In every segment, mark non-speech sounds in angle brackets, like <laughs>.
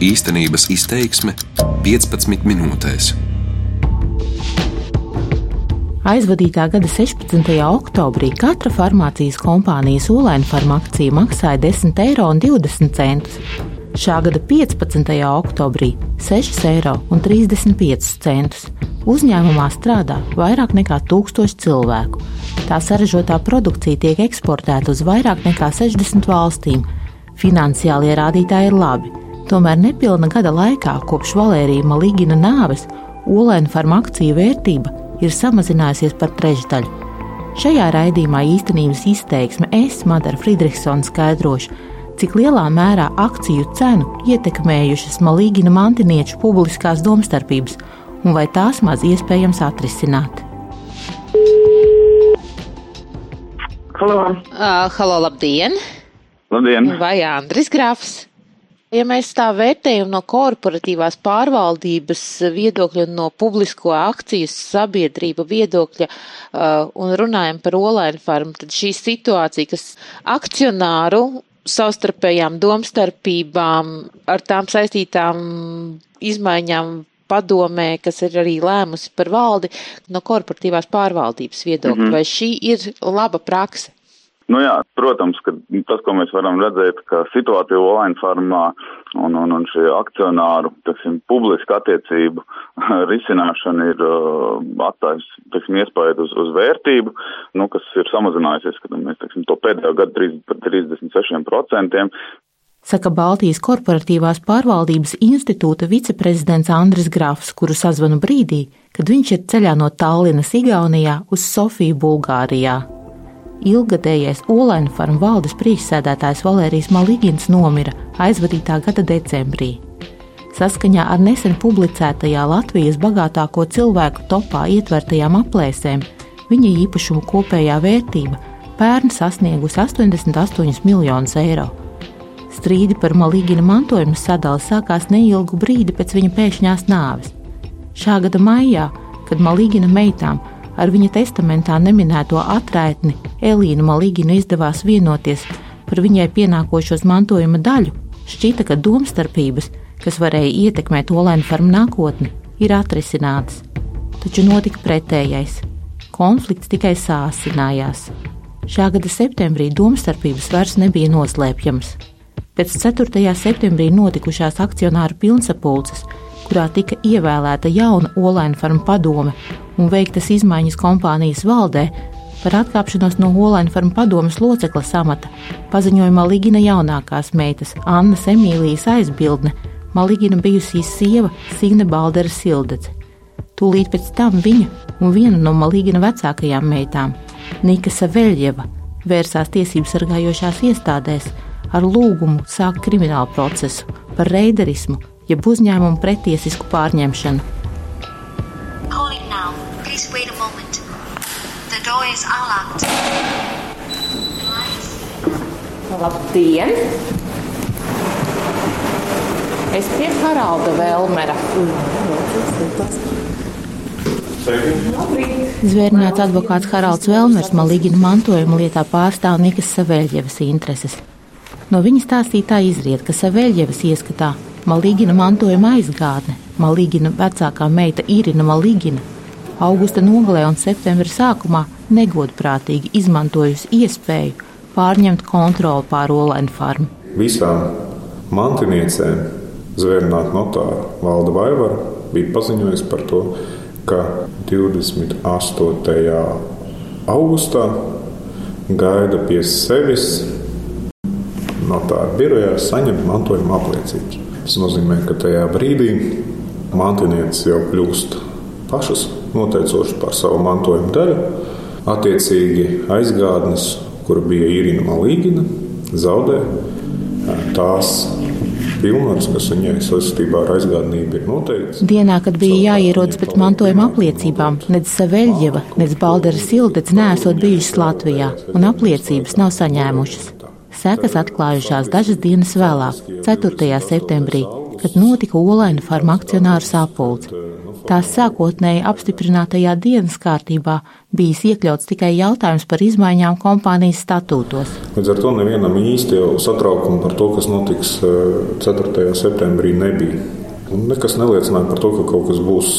Īstenības izteiksme 15 minūtēs. Aizvadītā gada 16. oktobrī katra farmācijas kompānijas Olaina farmakcija maksāja 10,20 eiro. Šā gada 15. oktobrī 6,35 eiro. Uzņēmumā strādā vairāk nekā 1000 cilvēku. Tā saražotā produkcija tiek eksportēta uz vairāk nekā 60 valstīm. Finansiālie rādītāji ir labi, tomēr nepilna gada laikā kopš Valērija Maligina nāves olēna farmakciju vērtība ir samazinājusies par trešdaļu. Šajā raidījumā īstenības izteiksme es, Madara Friedrichsona, skaidrošu, cik lielā mērā akciju cenu ietekmējušas Maligina mantinieču publiskās domstarpības un vai tās maz iespējams atrisināt. Halo! Uh, halo, labdien! Labdien! Vai Andris Grafs? Ja mēs tā vērtējam no korporatīvās pārvaldības viedokļa un no publisko akciju sabiedrība viedokļa uh, un runājam par Olainu farmu, tad šī situācija, kas akcionāru savstarpējām domstarpībām, ar tām saistītām izmaiņām padomē, kas ir arī lēmusi par valdi no korporatīvās pārvaldības viedokļa. Mm -hmm. Vai šī ir laba prakse? Nu jā, protams, ka tas, ko mēs varam redzēt, ka situācija online farmā un, un, un šie akcionāru, teiksim, publiska attiecību <laughs> risināšana ir uh, atstājis, teiksim, iespēju uz, uz vērtību, nu, kas ir samazinājusies, kad mēs, teiksim, to pēdējo gadu 30, par 36%. Saka Baltijas korporatīvās pārvaldības institūta viceprezidents Andris Grafs, kuru sazvanu brīdī, kad viņš ir ceļā no Tallinas, Igaunijā uz Sofiju, Bulgārijā. Ilgadējais Olaina farma valdes priekšsēdētājs Valērijas Maligins nomira aizvadītā gada decembrī. Saskaņā ar nesen publicētajā Latvijas bagātāko cilvēku topā ietvertajām aplēsēm, viņa īpašumu kopējā vērtība pērn sasniegusi 88 miljonus eiro. Strīdi par Maligina mantojuma sadali sākās neilgu brīdi pēc viņa pēkšņās nāves. Šā gada maijā, kad Maligina meitām ar viņa testamentā neminēto atraitni Elīnu Maliginu izdevās vienoties par viņai pienākošos mantojuma daļu, šķita, ka domstarpības, kas varēja ietekmēt olēnu farmu nākotni, ir atrisinātas. Taču notika pretējais. Konflikts tikai sāsinājās. Šā gada septembrī domstarpības vairs nebija noslēpjamas. Pēc 4. septembrī notikušās akcionāru pilnsapulces kurā tika ievēlēta jauna Olaina farma padome un veiktas izmaiņas kompānijas valdē, par atkāpšanos no Olaina farma padomes locekla amata paziņoja Maligina jaunākās meitas Annas Emīlijas aizbildne, Maligina bijusī sieva Signe Baldera Sildece. Tūlīt pēc tam viņa un viena no Maligina vecākajām meitām, Nika Saveļjeva, vērsās tiesību sargājošās iestādēs ar lūgumu sākt kriminālu procesu par reiderismu jeb uzņēmumu pretiesisku pārņemšanu. Labdien! Es pie Haralda Velmera. Zvērnāts advokāts Haralds Velmers Maligina mantojuma lietā pārstāv Nikas Savēļģevas intereses. No viņa stāstītā izriet, ka Savēļģevas ieskatā Malīgina mantojuma aizgādne, Malīgina vecākā meita Irina Malīgina, augusta nogalē un septembra sākumā negodprātīgi izmantojusi iespēju pārņemt kontroli pār Olainu farmu. Visām mantiniecēm zvērnāt notāra Valda Vaivara bija paziņojis par to, ka 28. augustā gaida pie sevis notāra birojā saņemt mantojuma apliecības. Tas nozīmē, ka tajā brīdī mantinieces jau kļūst pašas noteicošas par savu mantojuma daļu. Attiecīgi aizgādnes, kur bija Irina Malīgina, zaudē tās pilnvaras, kas viņai saistībā ar aizgādnību ir noteikts. Dienā, kad bija jāierodas pēc mantojuma apliecībām, nedz Saveļģeva, nedz Baldera Sildets nesot bijušas Latvijā, un apliecības nav saņēmušas. Sekas atklājušās dažas dienas vēlāk, 4. septembrī, kad notika Olaina farma akcionāru sapulce. Tās sākotnēji apstiprinātajā dienas kārtībā bijis iekļauts tikai jautājums par izmaiņām kompānijas statūtos. Līdz ar to nevienam īsti jau satraukumu par to, kas notiks 4. Eh, septembrī, nebija. Un nekas neliecināja par to, ka kaut kas būs,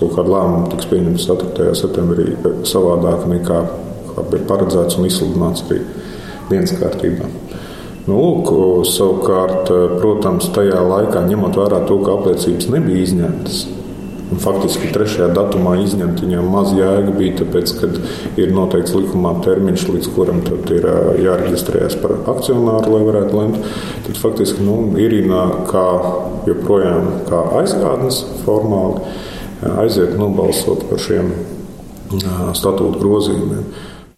kaut kāda lēmuma tiks pieņemta 4. septembrī savādāk nekā bija paredzēts un izsludināts arī dienas kārtībā. Nu, lūk, savukārt, protams, tajā laikā, ņemot vērā to, ka apliecības nebija izņemtas, un faktiski trešajā datumā izņemt viņam maz jēga bija, tāpēc, ka ir noteikts likumā termiņš, līdz kuram ir jāreģistrējas par akcionāru, lai varētu lemt. Tad faktiski nu, Irina kā joprojām kā aizgādnes formāli aiziet nobalsot par šiem statūtu grozījumiem.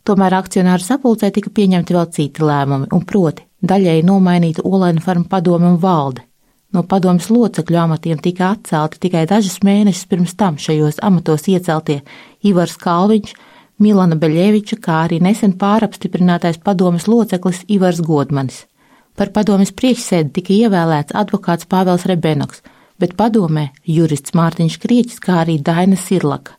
Tomēr akcionāru sapulcē tika pieņemti vēl citi lēmumi, un proti daļēji nomainīta Olaina farma padome un valde. No padomas locekļu amatiem tika atcelti tikai dažus mēnešus pirms tam šajos amatos ieceltie Ivars Kalviņš, Milana Beļeviča, kā arī nesen pārapstiprinātais padomas loceklis Ivars Godmanis. Par padomas priekšsēdi tika ievēlēts advokāts Pāvels Rebenoks, bet padomē jurists Mārtiņš Krieķis, kā arī Daina Sirlaka.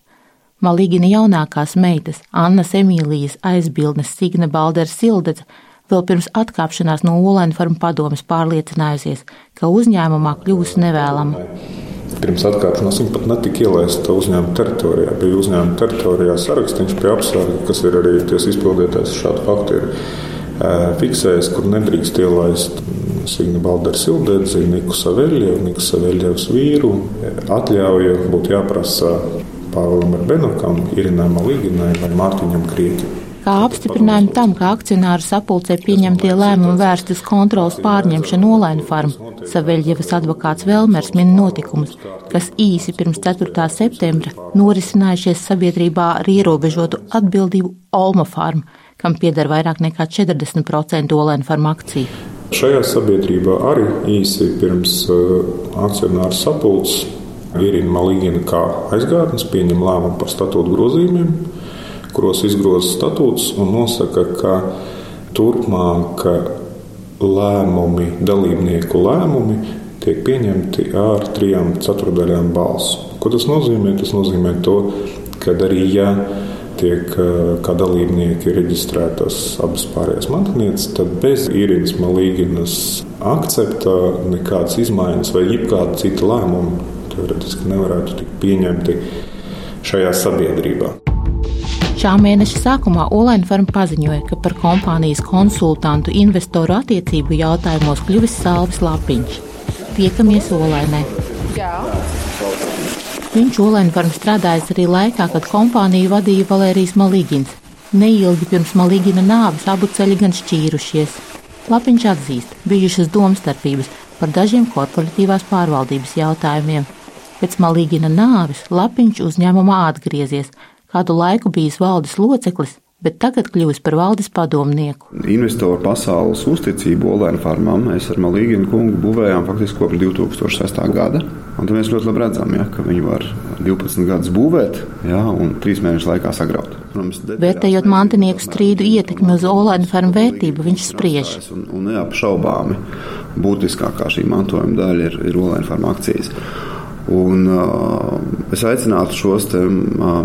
Malīgina jaunākās meitas, Annas Emīlijas aizbildnes Signe Baldera Sildedze, vēl pirms atkāpšanās no Olaina farma padomes pārliecinājusies, ka uzņēmumā kļūs nevēlama. Pirms atkāpšanās viņa pat netika ielaista uzņēmuma teritorijā. Bija uzņēmuma teritorijā sarakstīns pie apsarga, kas ir arī tiesa izpildītājs šādu faktu ir fiksējis, kur nedrīkst ielaist Signa Baldera Sildedzi, Niku Saveļievu, Niku Saveļievas vīru. Atļauja būtu jāprasa Pāvēlam Benokam, Irinai Malīginai vai Mārtiņam Krieķim. Kā apstiprinājumu tam, ka akcionāru sapulcē pieņemtie lēmumi vērsti uz kontrolas pārņemšanu Olaina farmu, Saveļģevas advokāts Velmers min notikumus, kas īsi pirms 4. septembra norisinājušies sabiedrībā ar ierobežotu atbildību Olma farmu, kam pieder vairāk nekā 40% Olaina farmu akciju. Šajā sabiedrībā arī īsi pirms uh, akcionāru sapulces Irina Malīgina kā aizgādnes pieņem lēmumu par statūtu grozījumiem, kuros izgroza statūtus un nosaka, ka turpmāk lēmumi, dalībnieku lēmumi tiek pieņemti ar trijām ceturdaļām balsu. Ko tas nozīmē? Tas nozīmē to, ka arī ja tiek kā dalībnieki reģistrētas abas pārējās mantinieces, tad bez īrijas malīginas akcepta nekādas izmaiņas vai jebkāda cita lēmuma teorētiski nevarētu tikt pieņemti šajā sabiedrībā. Šā mēneša sākumā Olaina Farma paziņoja, ka par kompānijas konsultantu investoru attiecību jautājumos kļuvis Salvis Lapiņš. Tiekamies Olainai. Jā. Viņš Olaina Farma strādājis arī laikā, kad kompāniju vadīja Valērijas Malīgins. Neilgi pirms Malīgina nāves abu ceļi gan šķīrušies. Lapiņš atzīst, bijušas domstarpības par dažiem korporatīvās pārvaldības jautājumiem. Pēc Malīgina nāves Lapiņš uzņēmumā atgriezies, kādu laiku bijis valdes loceklis, bet tagad kļuvis par valdes padomnieku. Investoru pasaules uzticību Olēna farmām mēs ar Malīginu kungu būvējām faktiski kopš 2006. gada. Un mēs ļoti labi redzam, ja, ka viņi var 12 gadus būvēt ja, un 3 mēnešu laikā sagraut. Vērtējot mantinieku strīdu ietekmi uz Olēna farmu vērtību, viņš spriež. Un, un neapšaubāmi būtiskākā šī mantojuma daļa ir, ir Olēna farma akcijas. Un, uh, es aicinātu šos te,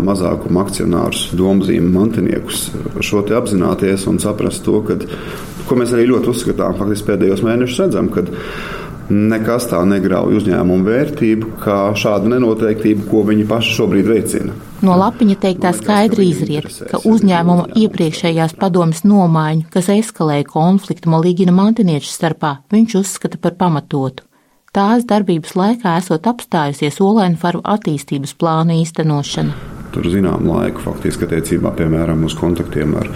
mazākuma akcionārus, domzīmu mantiniekus, šo te apzināties un saprast to, ka, ko mēs arī ļoti uzskatām, faktiski pēdējos mēnešus redzam, kad nekas tā negrauj uzņēmumu vērtību, kā šāda nenoteiktība, ko viņi paši šobrīd veicina. No lapiņa teiktā skaidri izriet, ka uzņēmuma iepriekšējās padomas nomaiņu, kas eskalēja konfliktu malīgina mantiniešu starpā, viņš uzskata par pamatotu tās darbības laikā esot apstājusies Olaina faru attīstības plānu īstenošana. Tur zinām laiku faktiski attiecībā, piemēram, uz kontaktiem ar,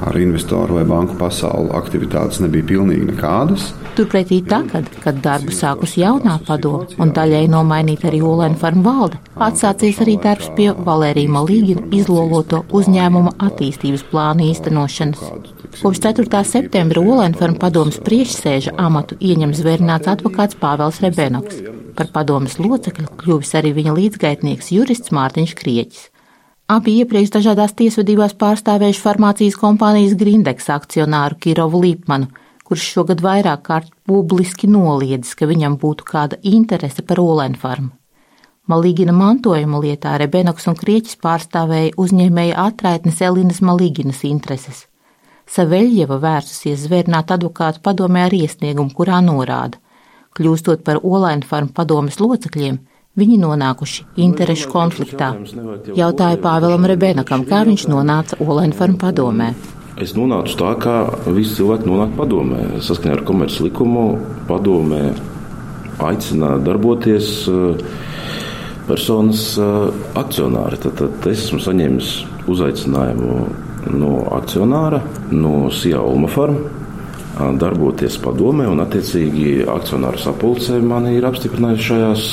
ar investoru vai banku pasauli aktivitātes nebija pilnīgi nekādas. Turpretī tagad, kad darbu sākus jaunā padoma un daļai nomainīta arī Olaina farma valde, atsācies arī darbs pie Valērija Malīgina izloloto uzņēmuma attīstības plānu īstenošanas. Kopš 4. septembra Olenfarma padomas priekšsēža amatu ieņem zvērnāts advokāts Pāvels Rebenoks. Par padomas locekli kļuvis arī viņa līdzgaitnieks jurists Mārtiņš Krieķis. Abi iepriekš dažādās tiesvedībās pārstāvējuši farmācijas kompānijas Grindeks akcionāru Kirovu Līpmanu, kurš šogad vairāk kārt publiski noliedzis, ka viņam būtu kāda interese par Olenfarmu. Malīgina mantojuma lietā Rebenoks un Krieķis pārstāvēja uzņēmēja atraitnes Elinas Malīginas intereses. Saveļjeva vērsusies zvērnāt advokātu padomē ar iesniegumu, kurā norāda, kļūstot par Olaina farmu padomes locekļiem, viņi nonākuši interešu konfliktā. Jautāja Pāvēlam Rebenakam, kā viņš nonāca Olaina farmu padomē. Es nonācu tā, kā visi cilvēki nonāk padomē. Saskaņā ar komerces likumu padomē aicina darboties uh, personas akcionāri. Tad, tad es esmu saņēmis uzaicinājumu no akcionāra, no Sija Ulma Farma. Darboties padomē, un attiecīgi akcionāru sapulcē mani ir apstiprinājuši šajās,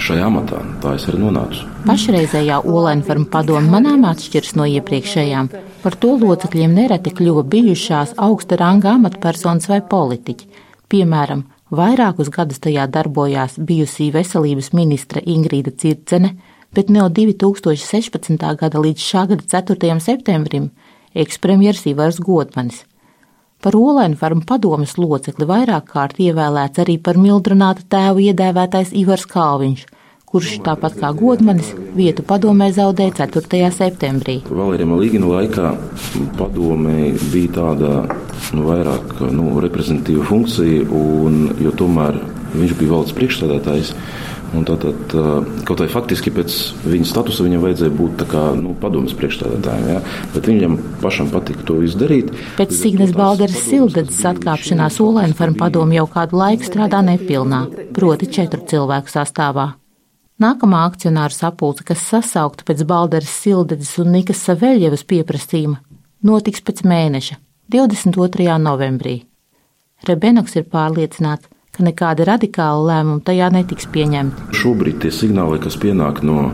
šajā amatā. Tā es arī nonācu. Pašreizējā Olēnfarma padoma manām atšķiras no iepriekšējām. Par to locekļiem nereti kļuva bijušās augsta ranga amatpersonas vai politiķi. Piemēram, Vairākus gadus tajā darbojās bijusī veselības ministre Ingrīda Circene, bet no 2016. gada līdz šā gada 4. septembrim ekspremjeras Ivars Godmanis. Par Olēnu farmu padomas locekli vairāk kārt ievēlēts arī par mildrunāta tēvu iedēvētais Ivars Kalviņš – kurš tāpat kā Godmanis vietu padomē zaudēja 4. septembrī. Valērija Līgina laikā padomē bija tāda nu, vairāk nu, reprezentatīva funkcija, un, jo tomēr viņš bija valsts priekšstādātājs. Tātad, kaut arī faktiski pēc viņa statusa viņam vajadzēja būt kā, nu, padomus priekšstādātājiem, ja? bet viņam pašam patika to izdarīt. Pēc Signes Balderas Sildedzes atkāpšanās Olēna farma padomu jau kādu laiku strādā nepilnā, proti četru cilvēku sastāvā. Nākamā akcionāru sapulce, kas sasaukta pēc Balderas Sildedzes un Nikas Saveļevas pieprasījuma, notiks pēc mēneša, 22. novembrī. Rebenoks ir pārliecināts, ka nekāda radikāla lēmuma tajā netiks pieņemta. Šobrīd tie signāli, kas pienāk no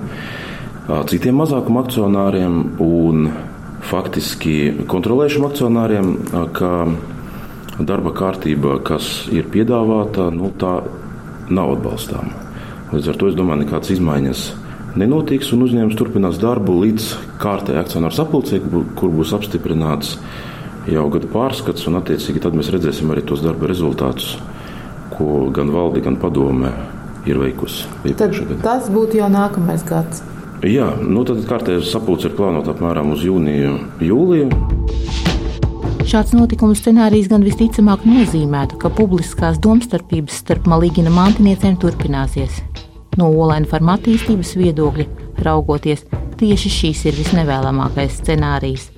citiem mazākuma akcionāriem un faktiski kontrolējušiem akcionāriem, ka darba kārtība, kas ir piedāvāta, nu, tā nav atbalstāma. Līdz ar to es domāju, nekādas izmaiņas nenotiks un uzņēmums turpinās darbu līdz kārtējai akcionāru sapulcē, kur būs apstiprināts jau gada pārskats, un attiecīgi tad mēs redzēsim arī tos darba rezultātus, ko gan valde, gan padome ir veikusi. Tas būtu jau nākamais gads. Jā, nu tad kārtējais sapulce ir plānota apmēram uz jūniju, jūliju. Šāds notikuma scenārijs gan visticamāk nozīmētu, ka publiskās domstarpības starp Malīgina mantiniecēm turpināsies. No Olaina farma attīstības viedokļa raugoties, tieši šīs ir visnevēlamākais scenārijs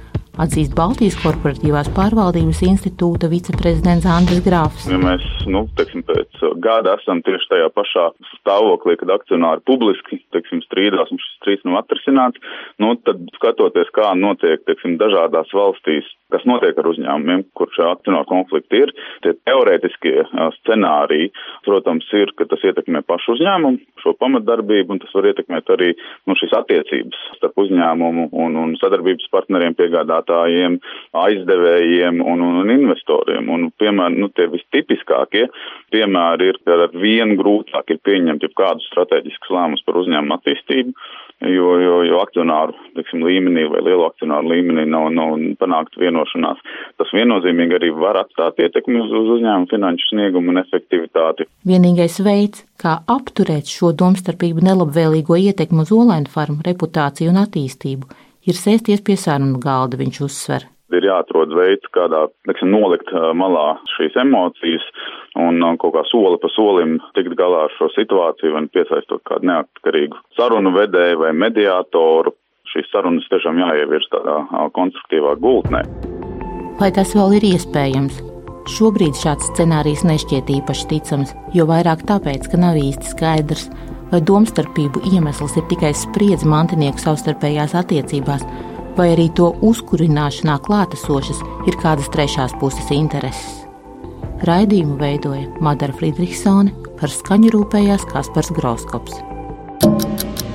atzīst Baltijas korporatīvās pārvaldības institūta viceprezidents Andris Grāfs. Ja mēs, nu, teiksim, pēc gada esam tieši tajā pašā stāvoklī, kad akcionāri publiski, teiksim, strīdās un šis strīds nav atrisināts, nu, tad skatoties, kā notiek, teiksim, dažādās valstīs, kas notiek ar uzņēmumiem, kur šie akcionāru konflikti ir, tie teoretiskie scenāriji, protams, ir, ka tas ietekmē pašu uzņēmumu, šo pamatdarbību, un tas var ietekmēt arī, nu, šīs attiecības starp uzņēmumu un, un sadarbības partneriem piegādāt piegādātājiem, aizdevējiem un, un, un investoriem. Un, piemēram, nu, tie vistipiskākie piemēri ir, ka ar vienu grūtāk ir pieņemt jau kādus strateģiskus lēmumus par uzņēmumu attīstību, jo, jo, jo akcionāru teiksim, līmenī vai lielu akcionāru līmenī nav, nav panākt vienošanās. Tas viennozīmīgi arī var atstāt ietekmi uz, uz uzņēmumu finanšu sniegumu un efektivitāti. Vienīgais veids, kā apturēt šo domstarpību nelabvēlīgo ietekmi uz olēnu farmu reputāciju un attīstību, ir sēsties pie sarunu galda, viņš uzsver. Ir jāatrod veids, kādā neksim, nolikt malā šīs emocijas un kaut kā soli pa solim tikt galā ar šo situāciju, vai piesaistot kādu neatkarīgu sarunu vedēju vai mediātoru. Šīs sarunas tiešām jāievirs tādā konstruktīvā gultnē. Vai tas vēl ir iespējams? Šobrīd šāds scenārijs nešķiet īpaši ticams, jo vairāk tāpēc, ka nav īsti skaidrs, vai domstarpību iemesls ir tikai spriedzi mantinieku savstarpējās attiecībās, vai arī to uzkurināšanā klātesošas ir kādas trešās puses intereses. Raidījumu veidoja Madara Friedrichsone, par skaņu rūpējās Kaspars Groskops.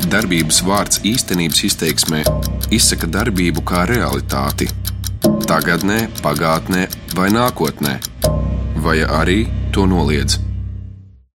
Darbības vārds īstenības izteiksmē izsaka darbību kā realitāti. Tagatnē, pagātnē vai nākotnē, vai arī to noliedz.